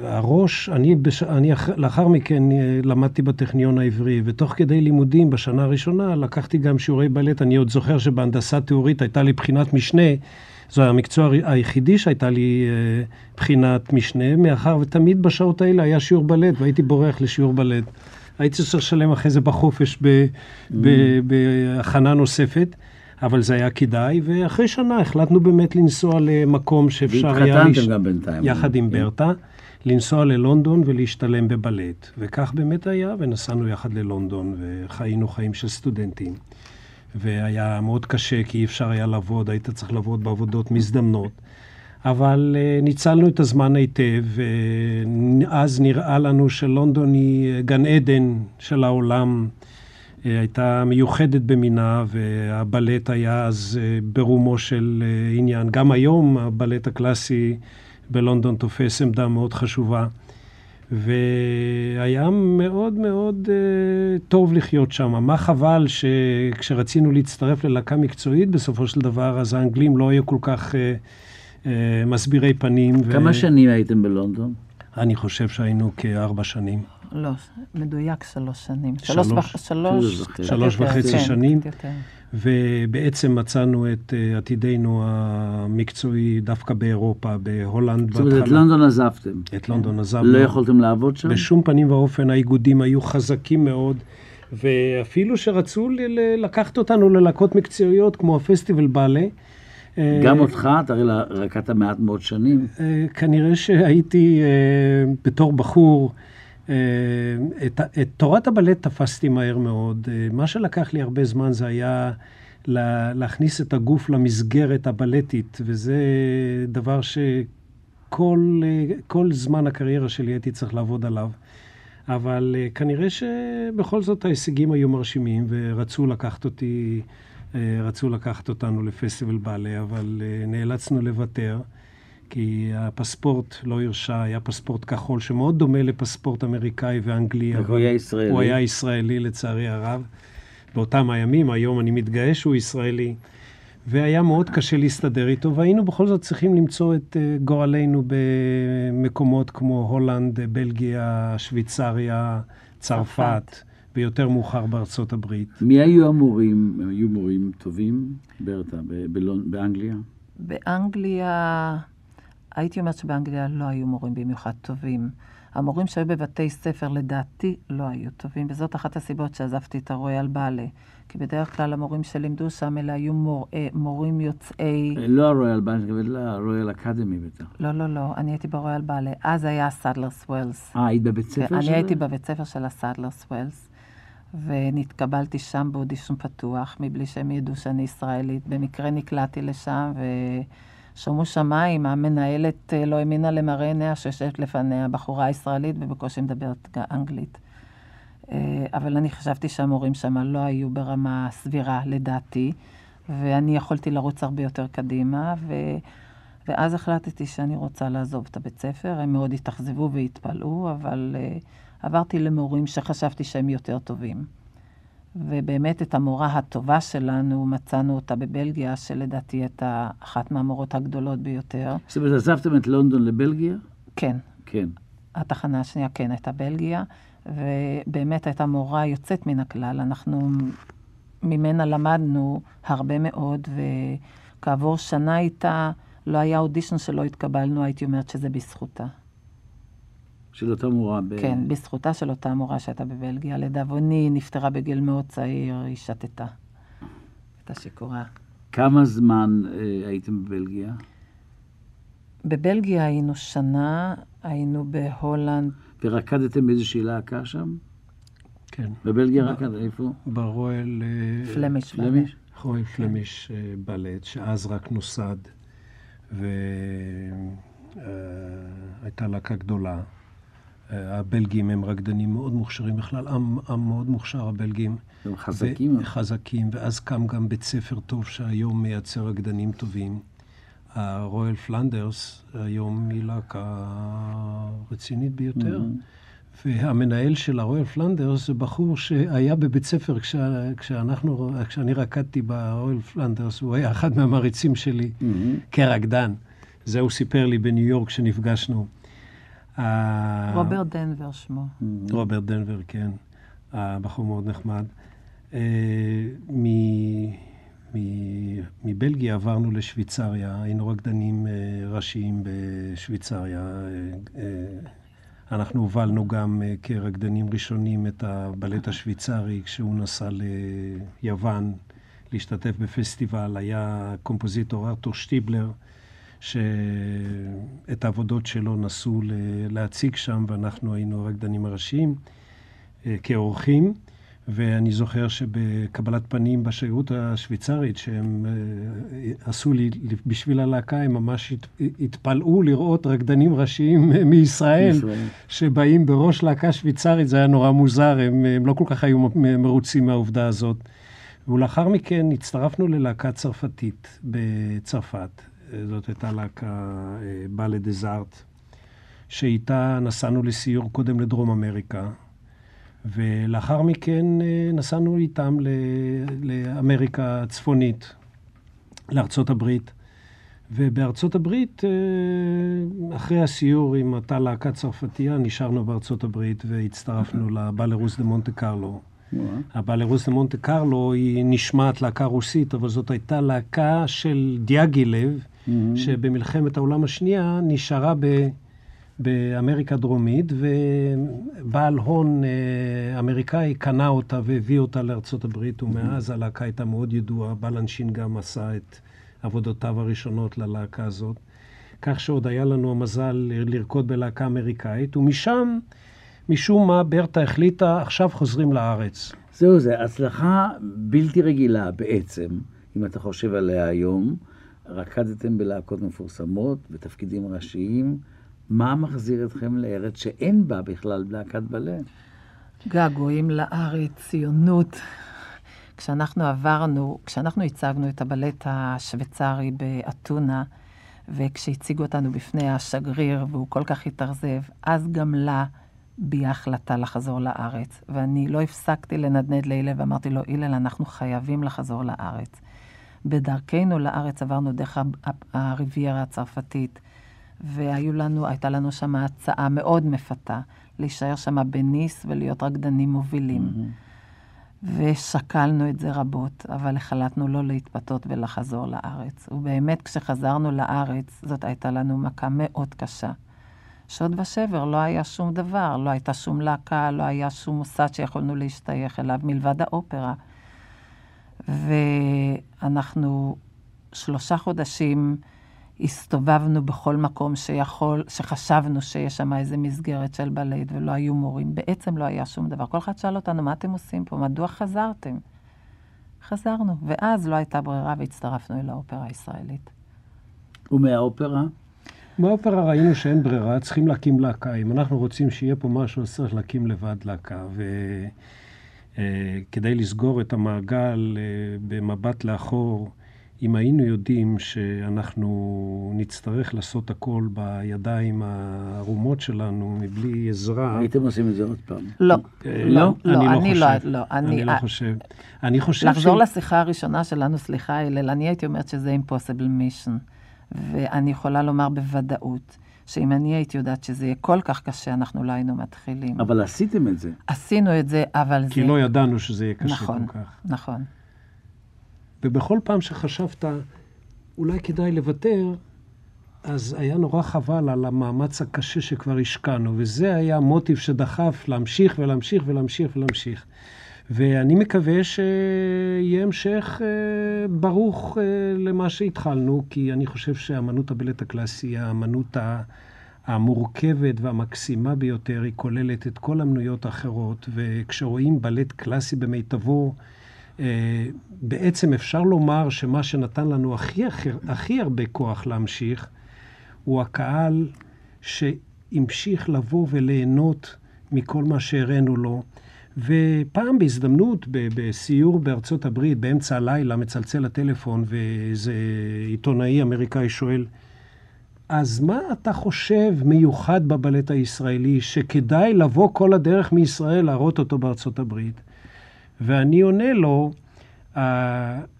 הראש, אני, בש... אני לאחר מכן אה, למדתי בטכניון העברי, ותוך כדי לימודים בשנה הראשונה לקחתי גם שיעורי בלט. אני עוד זוכר שבהנדסה תיאורית הייתה לי בחינת משנה. זה המקצוע היחידי שהייתה לי אה, בחינת משנה, מאחר ותמיד בשעות האלה היה שיעור בלט, והייתי בורח לשיעור בלט. הייתי צריך לשלם אחרי זה בחופש mm. בהכנה נוספת. אבל זה היה כדאי, ואחרי שנה החלטנו באמת לנסוע למקום שאפשר היה... והתחתנתם גם בינתיים. יחד עם כן. ברטה, לנסוע ללונדון ולהשתלם בבלט. וכך באמת היה, ונסענו יחד ללונדון, וחיינו חיים של סטודנטים. והיה מאוד קשה, כי אי אפשר היה לעבוד, היית צריך לעבוד בעבודות מזדמנות. אבל uh, ניצלנו את הזמן היטב, ואז נראה לנו שלונדון היא גן עדן של העולם. הייתה מיוחדת במינה, והבלט היה אז אה, ברומו של אה, עניין. גם היום הבלט הקלאסי בלונדון תופס עמדה מאוד חשובה. והיה מאוד מאוד uh, טוב לחיות שם. מה חבל שכשרצינו להצטרף ללהקה מקצועית, בסופו של דבר, אז האנגלים לא היו כל כך uh, uh, מסבירי פנים. כמה ו... שנים הייתם בלונדון? אני חושב שהיינו כארבע שנים. לא, מדויק שלוש שנים. שלוש, שלוש, שלוש, שלוש וחצי כן, שנים. ובעצם מצאנו את uh, עתידנו המקצועי דווקא באירופה, בהולנד. זאת אומרת, את לונדון עזבתם. את לונדון עזבנו. לא יכולתם לעבוד שם? בשום פנים ואופן, האיגודים היו חזקים מאוד, ואפילו שרצו לקחת אותנו ללהקות מקצועיות כמו הפסטיבל באלה. אה, גם אותך? אתה הרי רקדת מעט מאוד שנים. אה, כנראה שהייתי בתור בחור. את, את תורת הבלט תפסתי מהר מאוד. מה שלקח לי הרבה זמן זה היה לה, להכניס את הגוף למסגרת הבלטית, וזה דבר שכל זמן הקריירה שלי הייתי צריך לעבוד עליו. אבל כנראה שבכל זאת ההישגים היו מרשימים, ורצו לקחת אותי, רצו לקחת אותנו לפסטיבל בעלה, אבל נאלצנו לוותר. כי הפספורט לא הרשה, היה פספורט כחול שמאוד דומה לפספורט אמריקאי ואנגלי. הוא היה ישראלי. הוא היה ישראלי לצערי הרב. באותם הימים, היום אני מתגאה שהוא ישראלי. והיה מאוד קשה להסתדר איתו, והיינו בכל זאת צריכים למצוא את אה, גורלנו במקומות כמו הולנד, בלגיה, שוויצריה, צרפת, ויותר מאוחר בארצות הברית. מי היו המורים? היו מורים טובים, ברטה, באנגליה? באנגליה... הייתי אומרת שבאנגליה לא היו מורים במיוחד טובים. המורים שהיו בבתי ספר, לדעתי, לא היו טובים, וזאת אחת הסיבות שעזבתי את ה Royal Ballet. כי בדרך כלל המורים שלימדו שם, אלה היו מור, אה, מורים יוצאי... לא ה Royal Ballet, מתכוונת ל Royal Academy בטח. לא, לא, לא, אני הייתי ב Royal Ballet. אז היה Sadler's Wells. אה, היית בבית ספר שלו? אני הייתי בבית ספר של ה Sadler's Wells, ונתקבלתי שם באודישן פתוח, מבלי שהם ידעו שאני ישראלית. במקרה נקלעתי לשם, ו... שומו שמיים, המנהלת אה, לא האמינה למראה עיניה שיושבת לפניה בחורה ישראלית ובקושי מדברת אנגלית. אה, אבל אני חשבתי שהמורים שם לא היו ברמה סבירה, לדעתי, ואני יכולתי לרוץ הרבה יותר קדימה, ו... ואז החלטתי שאני רוצה לעזוב את הבית ספר. הם מאוד התאכזבו והתפלאו, אבל uh, עברתי למורים שחשבתי שהם יותר טובים. ובאמת את המורה הטובה שלנו, מצאנו אותה בבלגיה, שלדעתי הייתה אחת מהמורות הגדולות ביותר. זאת אומרת, עזבתם את לונדון לבלגיה? כן. כן. התחנה השנייה כן הייתה בלגיה, ובאמת הייתה מורה יוצאת מן הכלל. אנחנו ממנה למדנו הרבה מאוד, וכעבור שנה איתה, לא היה אודישן שלא התקבלנו, הייתי אומרת שזה בזכותה. של אותה מורה. ב... כן, בזכותה של אותה מורה שהייתה בבלגיה. לדאבוני, נפטרה בגיל מאוד צעיר, היא שתתה. הייתה שיכורה. כמה זמן אה, הייתם בבלגיה? בבלגיה היינו שנה, היינו בהולנד. ורקדתם באיזושהי להקה שם? כן. בבלגיה רקד, איפה? ברואל... אה, פלמיש. פלמיש? רואל פלמיש אה, בלט, שאז רק נוסד, והייתה אה, להקה גדולה. הבלגים הם רקדנים מאוד מוכשרים בכלל, עם, עם מאוד מוכשר, הבלגים. הם חזקים. ו- חזקים, ואז קם גם בית ספר טוב שהיום מייצר רקדנים טובים. הרויאל פלנדרס היום היא להקה רצינית ביותר. Mm-hmm. והמנהל של הרויאל פלנדרס זה בחור שהיה בבית ספר כשה, כשאנחנו, כשאני רקדתי ברויאל פלנדרס, הוא היה אחד מהמריצים שלי mm-hmm. כרקדן. זה הוא סיפר לי בניו יורק כשנפגשנו. רוברט דנבר שמו. רוברט דנבר, כן. הבחור מאוד נחמד. אה, מבלגיה עברנו לשוויצריה, היינו רקדנים אה, ראשיים בשוויצריה. אה, אנחנו הובלנו גם כרקדנים ראשונים את הבלט השוויצרי כשהוא נסע ליוון להשתתף בפסטיבל. היה קומפוזיטור ארתור שטיבלר. שאת העבודות שלו נסו להציג שם, ואנחנו היינו הרקדנים הראשיים אה, כאורחים. ואני זוכר שבקבלת פנים בשגרירות השוויצרית, שהם אה, עשו לי בשביל הלהקה, הם ממש התפלאו לראות רקדנים ראשיים מישראל, שבאים בראש להקה שוויצרית, זה היה נורא מוזר, הם, הם לא כל כך היו מרוצים מהעובדה הזאת. ולאחר מכן הצטרפנו ללהקה צרפתית בצרפת, זאת הייתה להקה בלה דזארט, שאיתה נסענו לסיור קודם לדרום אמריקה, ולאחר מכן אה, נסענו איתם לאמריקה הצפונית, לארצות הברית. ובארצות הברית, אה, אחרי הסיור עם אותה להקה צרפתייה, נשארנו בארצות הברית והצטרפנו לבלרוס דה מונטה קרלו. הבלרוס דה מונטה קרלו היא נשמעת להקה רוסית, אבל זאת הייתה להקה של דיאגילב, mm-hmm. שבמלחמת העולם השנייה נשארה ב, באמריקה הדרומית, ובעל הון אה, אמריקאי קנה אותה והביא אותה לארצות הברית, ומאז mm-hmm. הלהקה הייתה מאוד ידועה. בלנשין גם עשה את עבודותיו הראשונות ללהקה הזאת. כך שעוד היה לנו המזל לרקוד בלהקה אמריקאית, ומשם משום מה ברטה החליטה, עכשיו חוזרים לארץ. זהו זה, הצלחה בלתי רגילה בעצם, אם אתה חושב עליה היום. רקדתם בלהקות מפורסמות, בתפקידים ראשיים. מה מחזיר אתכם לארץ שאין בה בכלל להקת בלט? געגועים לארץ, ציונות. כשאנחנו עברנו, כשאנחנו הצגנו את הבלט השוויצרי באתונה, וכשהציגו אותנו בפני השגריר, והוא כל כך התאכזב, אז גם לה בי ההחלטה לחזור לארץ. ואני לא הפסקתי לנדנד להלל ואמרתי לו, הלל, אנחנו חייבים לחזור לארץ. בדרכנו לארץ עברנו דרך הריביירה הצרפתית, והייתה לנו שם הצעה מאוד מפתה, להישאר שם בניס ולהיות רקדנים מובילים. Mm-hmm. ושקלנו את זה רבות, אבל החלטנו לא להתפתות ולחזור לארץ. ובאמת, כשחזרנו לארץ, זאת הייתה לנו מכה מאוד קשה. שוד ושבר, לא היה שום דבר, לא הייתה שום להקה, לא היה שום מוסד שיכולנו להשתייך אליו מלבד האופרה. ואנחנו שלושה חודשים הסתובבנו בכל מקום שיכול, שחשבנו שיש שם איזה מסגרת של בלט ולא היו מורים. בעצם לא היה שום דבר. כל אחד שאל אותנו, מה אתם עושים פה? מדוע חזרתם? חזרנו, ואז לא הייתה ברירה והצטרפנו אל האופרה הישראלית. ומהאופרה? מהאופרה ראינו שאין ברירה, צריכים להקים להקה. אם אנחנו רוצים שיהיה פה משהו, אז צריך להקים לבד להקה. ו... אה, כדי לסגור את המעגל אה, במבט לאחור, אם היינו יודעים שאנחנו נצטרך לעשות הכל בידיים הערומות שלנו, מבלי עזרה... הייתם עושים את זה עוד פעם. לא, אה, לא, לא, אני לא אני חושב. לא, אני לא חושב. אני חושב לחזור לשיחה הראשונה שלנו, סליחה, הלל, אני הייתי אומרת שזה impossible mission. ואני יכולה לומר בוודאות שאם אני הייתי יודעת שזה יהיה כל כך קשה, אנחנו לא היינו מתחילים. אבל עשיתם את זה. עשינו את זה, אבל כי זה... כי לא ידענו שזה יהיה קשה נכון, כל כך. נכון. ובכל פעם שחשבת, אולי כדאי לוותר, אז היה נורא חבל על המאמץ הקשה שכבר השקענו, וזה היה המוטיב שדחף להמשיך ולהמשיך ולהמשיך ולהמשיך. ואני מקווה שיהיה המשך אה, ברוך אה, למה שהתחלנו, כי אני חושב שאמנות הבלט הקלאסי היא האמנות המורכבת והמקסימה ביותר, היא כוללת את כל המנויות האחרות, וכשרואים בלט קלאסי במיטבו, אה, בעצם אפשר לומר שמה שנתן לנו הכי, הכי, הרבה כוח להמשיך, הוא הקהל שהמשיך לבוא וליהנות מכל מה שהראינו לו. ופעם בהזדמנות, בסיור בארצות הברית, באמצע הלילה, מצלצל הטלפון, ואיזה עיתונאי אמריקאי שואל, אז מה אתה חושב מיוחד בבלט הישראלי, שכדאי לבוא כל הדרך מישראל להראות אותו בארצות הברית? ואני עונה לו,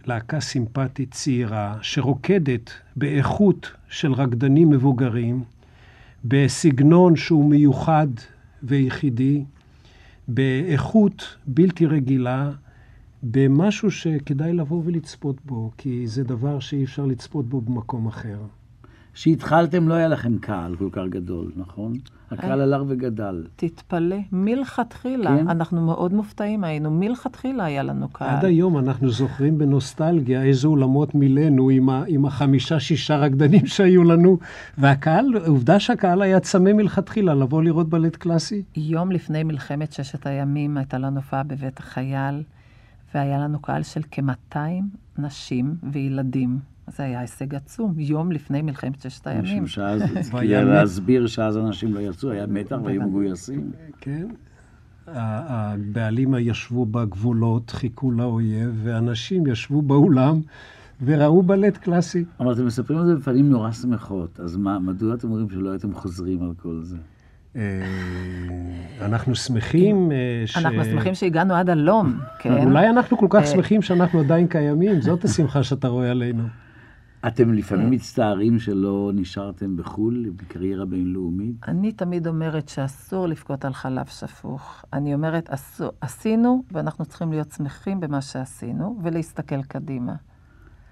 להקה סימפטית צעירה, שרוקדת באיכות של רקדנים מבוגרים, בסגנון שהוא מיוחד ויחידי, באיכות בלתי רגילה, במשהו שכדאי לבוא ולצפות בו, כי זה דבר שאי אפשר לצפות בו במקום אחר. כשהתחלתם לא היה לכם קהל כל כך גדול, נכון? הקהל אה. הלך וגדל. תתפלא, מלכתחילה, כן? אנחנו מאוד מופתעים היינו, מלכתחילה היה לנו קהל. עד היום אנחנו זוכרים בנוסטלגיה איזה אולמות מילאנו עם, ה, עם החמישה-שישה רקדנים שהיו לנו, והקהל, עובדה שהקהל היה צמא מלכתחילה לבוא לראות בלט קלאסי. יום לפני מלחמת ששת הימים הייתה לנו הופעה בבית החייל, והיה לנו קהל של כ-200 נשים וילדים. זה היה הישג עצום, יום לפני מלחמת ששת הימים. משום שאז, כדי. להסביר שאז אנשים לא יצאו, היה מתח והיו מגויסים. כן. הבעלים ישבו בגבולות, חיכו לאויב, ואנשים ישבו באולם וראו בלט קלאסי. אבל אתם מספרים על זה בפנים נורא שמחות, אז מה, מדוע אתם אומרים שלא הייתם חוזרים על כל זה? אה, אנחנו שמחים אה, ש... אנחנו שמחים שהגענו עד הלום, כן? אולי אנחנו כל כך אה, שמחים שאנחנו עדיין קיימים, זאת השמחה שאתה רואה עלינו. אתם לפעמים מצטערים שלא נשארתם בחו"ל, בקריירה בינלאומית? אני תמיד אומרת שאסור לבכות על חלב שפוך. אני אומרת, אסור, עשינו, ואנחנו צריכים להיות שמחים במה שעשינו, ולהסתכל קדימה.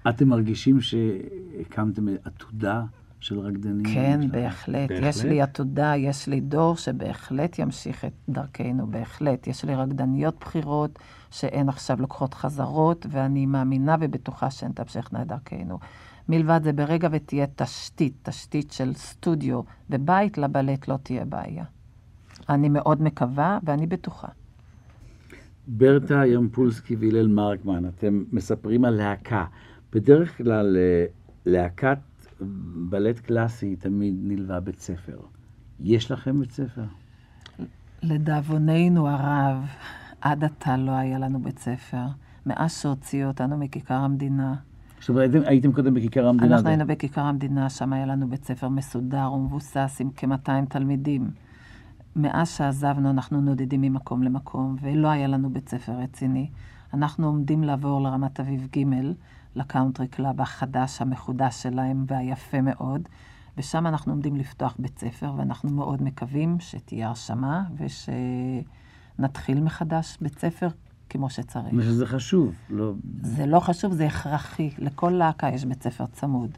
אתם מרגישים שהקמתם עתודה של רקדנים? כן, עכשיו? בהחלט. בהחלט. יש לי עתודה, יש לי דור שבהחלט ימשיך את דרכנו, בהחלט. יש לי רקדניות בכירות שהן עכשיו לוקחות חזרות, ואני מאמינה ובטוחה שהן תמשכנה את דרכנו. מלבד זה, ברגע ותהיה תשתית, תשתית של סטודיו ובית לבלט לא תהיה בעיה. אני מאוד מקווה ואני בטוחה. ברטה ימפולסקי והלל מרקמן, אתם מספרים על להקה. בדרך כלל אה, להקת בלט קלאסי תמיד נלווה בית ספר. יש לכם בית ספר? לדאבוננו הרב, עד עתה לא היה לנו בית ספר. מאז שהוציאו אותנו מכיכר המדינה. זאת אומרת, הייתם, קודם בכיכר המדינה? אנחנו היינו בכיכר המדינה, שם היה לנו בית ספר מסודר ומבוסס עם כ-200 תלמידים. מאז שעזבנו אנחנו נודדים ממקום למקום, ולא היה לנו בית ספר רציני. אנחנו עומדים לעבור לרמת אביב ג', לקאונטרי קלאב החדש, המחודש שלהם והיפה מאוד, ושם אנחנו עומדים לפתוח בית ספר, ואנחנו מאוד מקווים שתהיה הרשמה ושנתחיל מחדש בית ספר כמו שצריך. ושזה חשוב, לא... זה לא חשוב, זה הכרחי. לכל להקה יש בית ספר צמוד.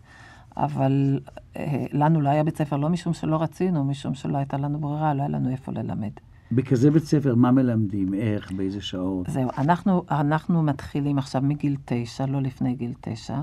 אבל אה, לנו לא היה בית ספר, לא משום שלא רצינו, משום שלא הייתה לנו ברירה, לא היה לנו איפה ללמד. בכזה בית ספר, מה מלמדים? איך? באיזה שעות? זהו, אנחנו, אנחנו מתחילים עכשיו מגיל תשע, לא לפני גיל תשע.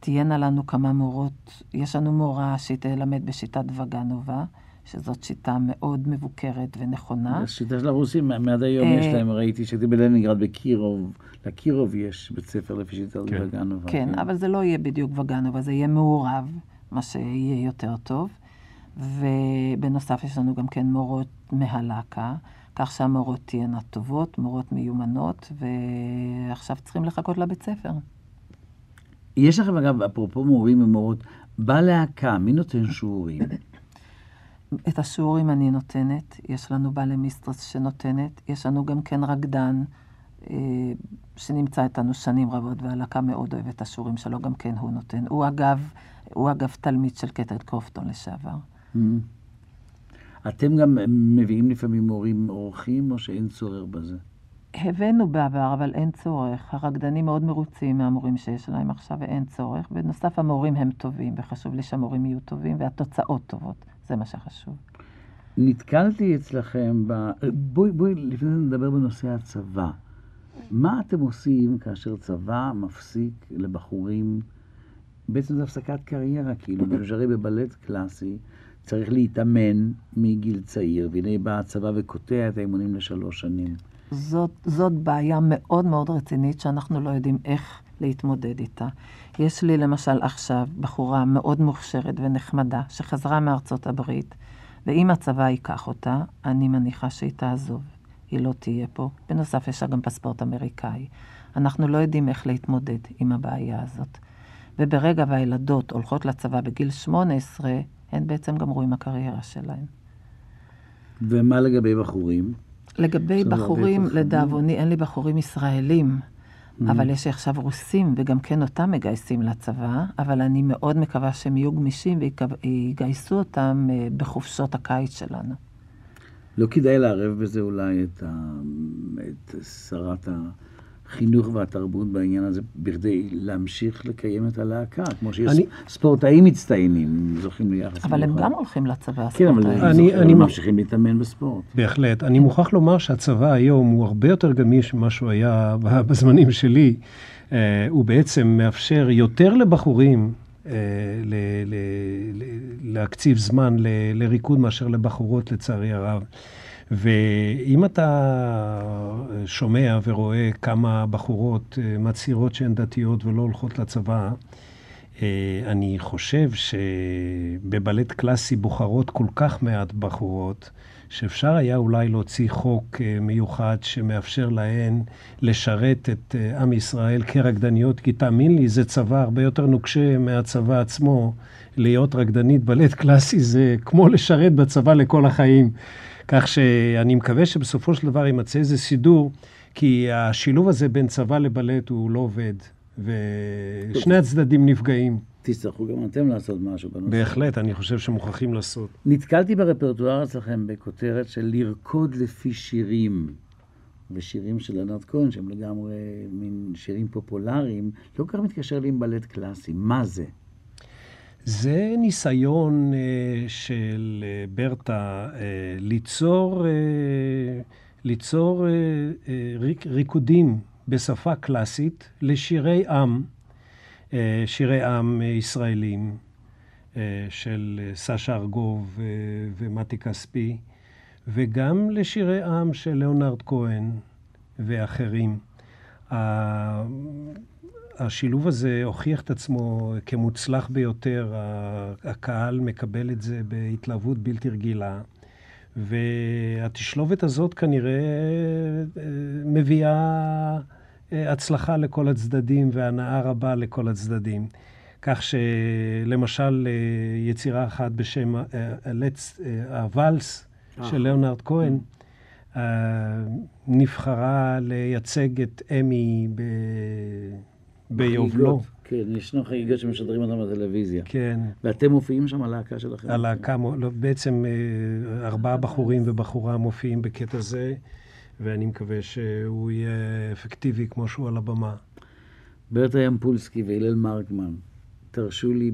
תהיינה לנו כמה מורות, יש לנו מורה שהיא תלמד בשיטת וגנובה, שזאת שיטה מאוד מבוקרת ונכונה. השיטה של הרוסים, מעד היום יש להם, ראיתי שהייתי בלנינגרד בקירוב, לקירוב יש בית ספר לפי שיטת כן. וגנובה. כן, כן, אבל זה לא יהיה בדיוק וגנובה, זה יהיה מעורב, מה שיהיה יותר טוב. ובנוסף יש לנו גם כן מורות מהלהקה, כך שהמורות תהיינה טובות, מורות מיומנות, ועכשיו צריכים לחכות לבית ספר. יש לכם, אגב, אפרופו מורים ומורות, בלהקה, מי נותן שיעורים? את השיעורים אני נותנת, יש לנו בעלי מיסטרס שנותנת, יש לנו גם כן רקדן אה, שנמצא איתנו שנים רבות, והלהקה מאוד אוהבת את השיעורים שלו, גם כן הוא נותן. הוא אגב, הוא אגב תלמיד של קטרד קרופטון לשעבר. Mm-hmm. אתם גם מביאים לפעמים מורים אורחים, או שאין צורך בזה? הבאנו בעבר, אבל אין צורך. הרקדנים מאוד מרוצים מהמורים שיש להם עכשיו, ואין צורך. בנוסף, המורים הם טובים, וחשוב לי שהמורים יהיו טובים, והתוצאות טובות. זה מה שחשוב. נתקלתי אצלכם, ב... בואי, בואי, לפני זה נדבר בנושא הצבא. מה אתם עושים כאשר צבא מפסיק לבחורים, בעצם זו הפסקת קריירה, כאילו, שהרי בבלט קלאסי צריך להתאמן מגיל צעיר, והנה בא הצבא וקוטע את האימונים לשלוש שנים. זאת, זאת בעיה מאוד מאוד רצינית שאנחנו לא יודעים איך להתמודד איתה. יש לי למשל עכשיו בחורה מאוד מוכשרת ונחמדה שחזרה מארצות הברית, ואם הצבא ייקח אותה, אני מניחה שהיא תעזוב. היא לא תהיה פה. בנוסף, יש לה גם פספורט אמריקאי. אנחנו לא יודעים איך להתמודד עם הבעיה הזאת. וברגע והילדות הולכות לצבא בגיל 18, הן בעצם גמרו עם הקריירה שלהן. ומה לגבי בחורים? לגבי בחורים, לדאבוני, אין לי בחורים ישראלים. Mm-hmm. אבל יש עכשיו רוסים, וגם כן אותם מגייסים לצבא, אבל אני מאוד מקווה שהם יהיו גמישים ויגייסו אותם אה, בחופשות הקיץ שלנו. לא כדאי לערב בזה אולי את, ה... את שרת החינוך והתרבות בעניין הזה, בכדי להמשיך לקיים את הלהקה, כמו שיש אני... ספורטאים מצטיינים, זוכים ליחס. אבל הם גם הולכים לצבא, כן, אבל אני, אני ממשיכים להתאמן בספורט. בהחלט. אני מוכרח לומר שהצבא היום הוא הרבה יותר גמיש ממה שהוא היה בזמנים שלי. Uh, הוא בעצם מאפשר יותר לבחורים uh, ל, ל, ל, להקציב זמן ל, לריקוד מאשר לבחורות, לצערי הרב. ואם אתה שומע ורואה כמה בחורות אה, מצהירות שהן דתיות ולא הולכות לצבא, אה, אני חושב שבבלט קלאסי בוחרות כל כך מעט בחורות, שאפשר היה אולי להוציא חוק אה, מיוחד שמאפשר להן לשרת את עם ישראל כרקדניות, כי תאמין לי, זה צבא הרבה יותר נוקשה מהצבא עצמו. להיות רקדנית בלט קלאסי זה כמו לשרת בצבא לכל החיים. כך שאני מקווה שבסופו של דבר יימצא איזה סידור, כי השילוב הזה בין צבא לבלט הוא לא עובד, ושני הצדדים נפגעים. תצטרכו גם אתם לעשות משהו בנושא. בהחלט, אני חושב שמוכרחים לעשות. נתקלתי ברפרטואר אצלכם בכותרת של לרקוד לפי שירים, ושירים של ענת כהן, שהם לגמרי מין שירים פופולריים, לא כל כך מתקשר לי עם בלט קלאסי. מה זה? זה ניסיון uh, של uh, ברטה uh, ליצור, ליצור ריק, ריקודים בשפה קלאסית לשירי עם, שירי עם ישראלים של סשה ארגוב ומתי כספי, וגם לשירי עם של ליאונרד כהן ואחרים. השילוב הזה הוכיח את עצמו כמוצלח ביותר, הקהל מקבל את זה בהתלהבות בלתי רגילה. והתשלובת הזאת כנראה אה, מביאה אה, הצלחה לכל הצדדים והנאה רבה לכל הצדדים. כך שלמשל אה, יצירה אחת בשם הוואלס של ליאונרד כהן, נבחרה לייצג את אמי ב... ביובלו. כן, ישנו חגיגות שמשדרים אותם בטלוויזיה. כן. ואתם מופיעים שם, הלהקה שלכם? הלהקה, לא, בעצם אה, ארבעה בחורים ובחורה מופיעים בקטע זה, ואני מקווה שהוא יהיה אפקטיבי כמו שהוא על הבמה. ברטה ימפולסקי והלל מרקמן, תרשו לי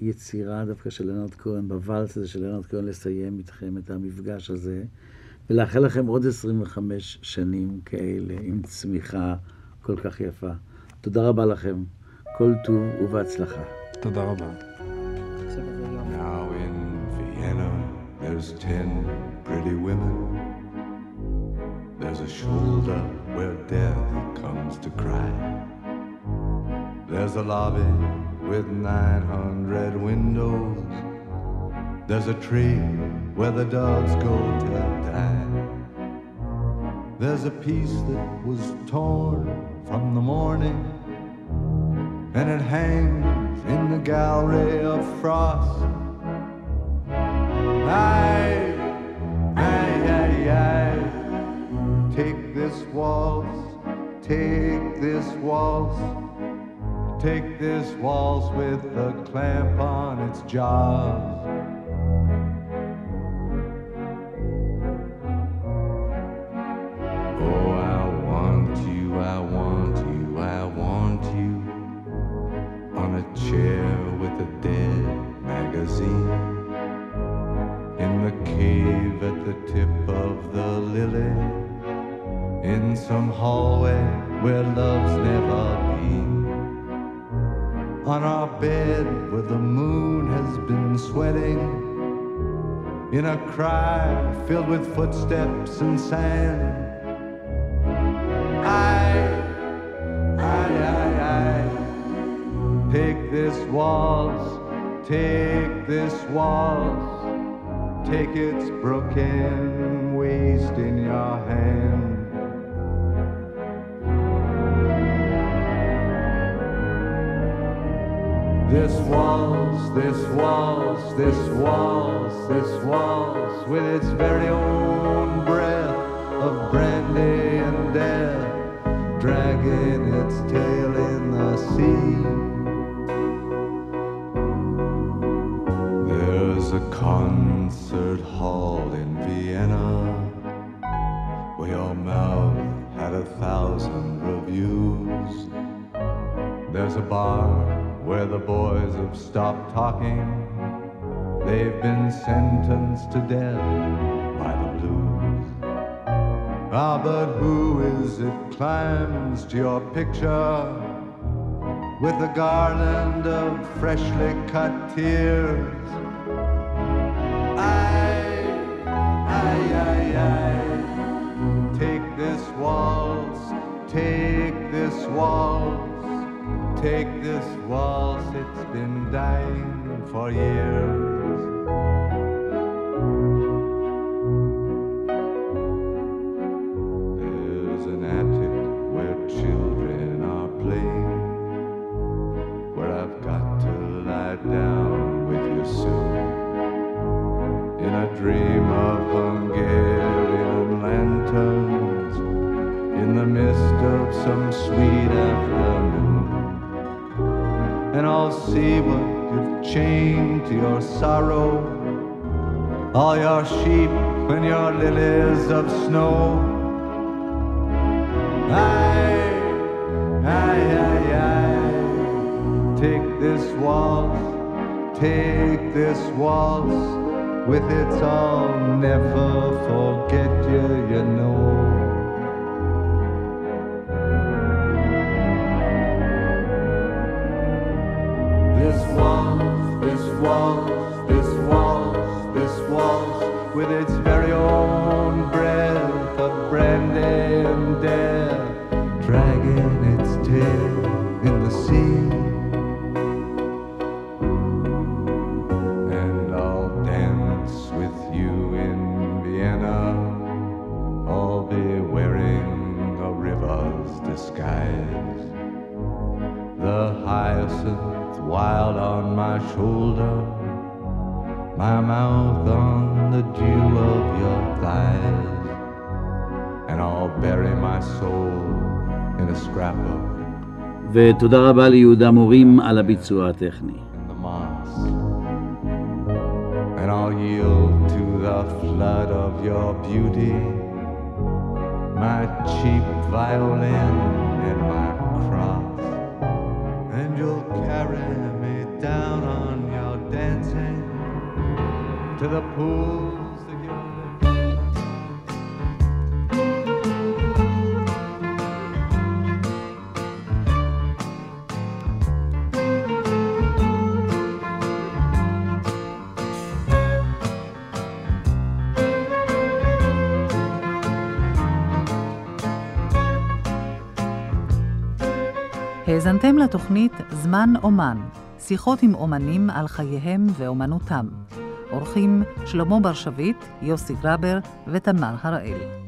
ביצירה דווקא של לנרד כהן, בוואלס הזה של לנרד כהן, לסיים איתכם את המפגש הזה, ולאחל לכם עוד 25 שנים כאלה, עם צמיחה כל כך יפה. תודה רבה לכם. כל טוב ובהצלחה. תודה רבה. Now in Vienna there's ten pretty women. There's a shoulder where death comes to cry. There's a lobby with 900 windows. There's a tree where the dogs go to die. There's a piece that was torn from the morning and it hangs in the gallery of frost. Aye, aye, aye, aye. Take this waltz, take this waltz, take this waltz with the clamp on its jaws. Filled with footsteps and sand. I, I, I, I. Take this waltz, take this waltz, take its broken waist in your hand. This waltz, this waltz, this waltz, with its very own breath of brandy and death, dragging its tail in the sea. There's a concert hall in Vienna where your mouth had a thousand reviews. There's a bar where the boys have stopped talking. They've been sentenced to death by the blues. Ah, but who is it climbs to your picture with a garland of freshly cut tears? I, I, I, I, take this waltz, take this waltz, take this waltz, it's been dying for years. There's an attic where children are playing, where I've got to lie down with you soon. In a dream of Hungarian lanterns, in the mist of some sweet. And I'll see what you've chained to your sorrow, all your sheep and your lilies of snow. Aye, aye, aye, aye. Take this waltz, take this waltz with its I'll never forget you, you ותודה רבה ליהודה מורים על הביצוע הטכני. my cheap violin זמן אומן, שיחות עם אומנים על חייהם ואומנותם. אורחים שלמה בר שביט, יוסי גרבר ותמר הראל.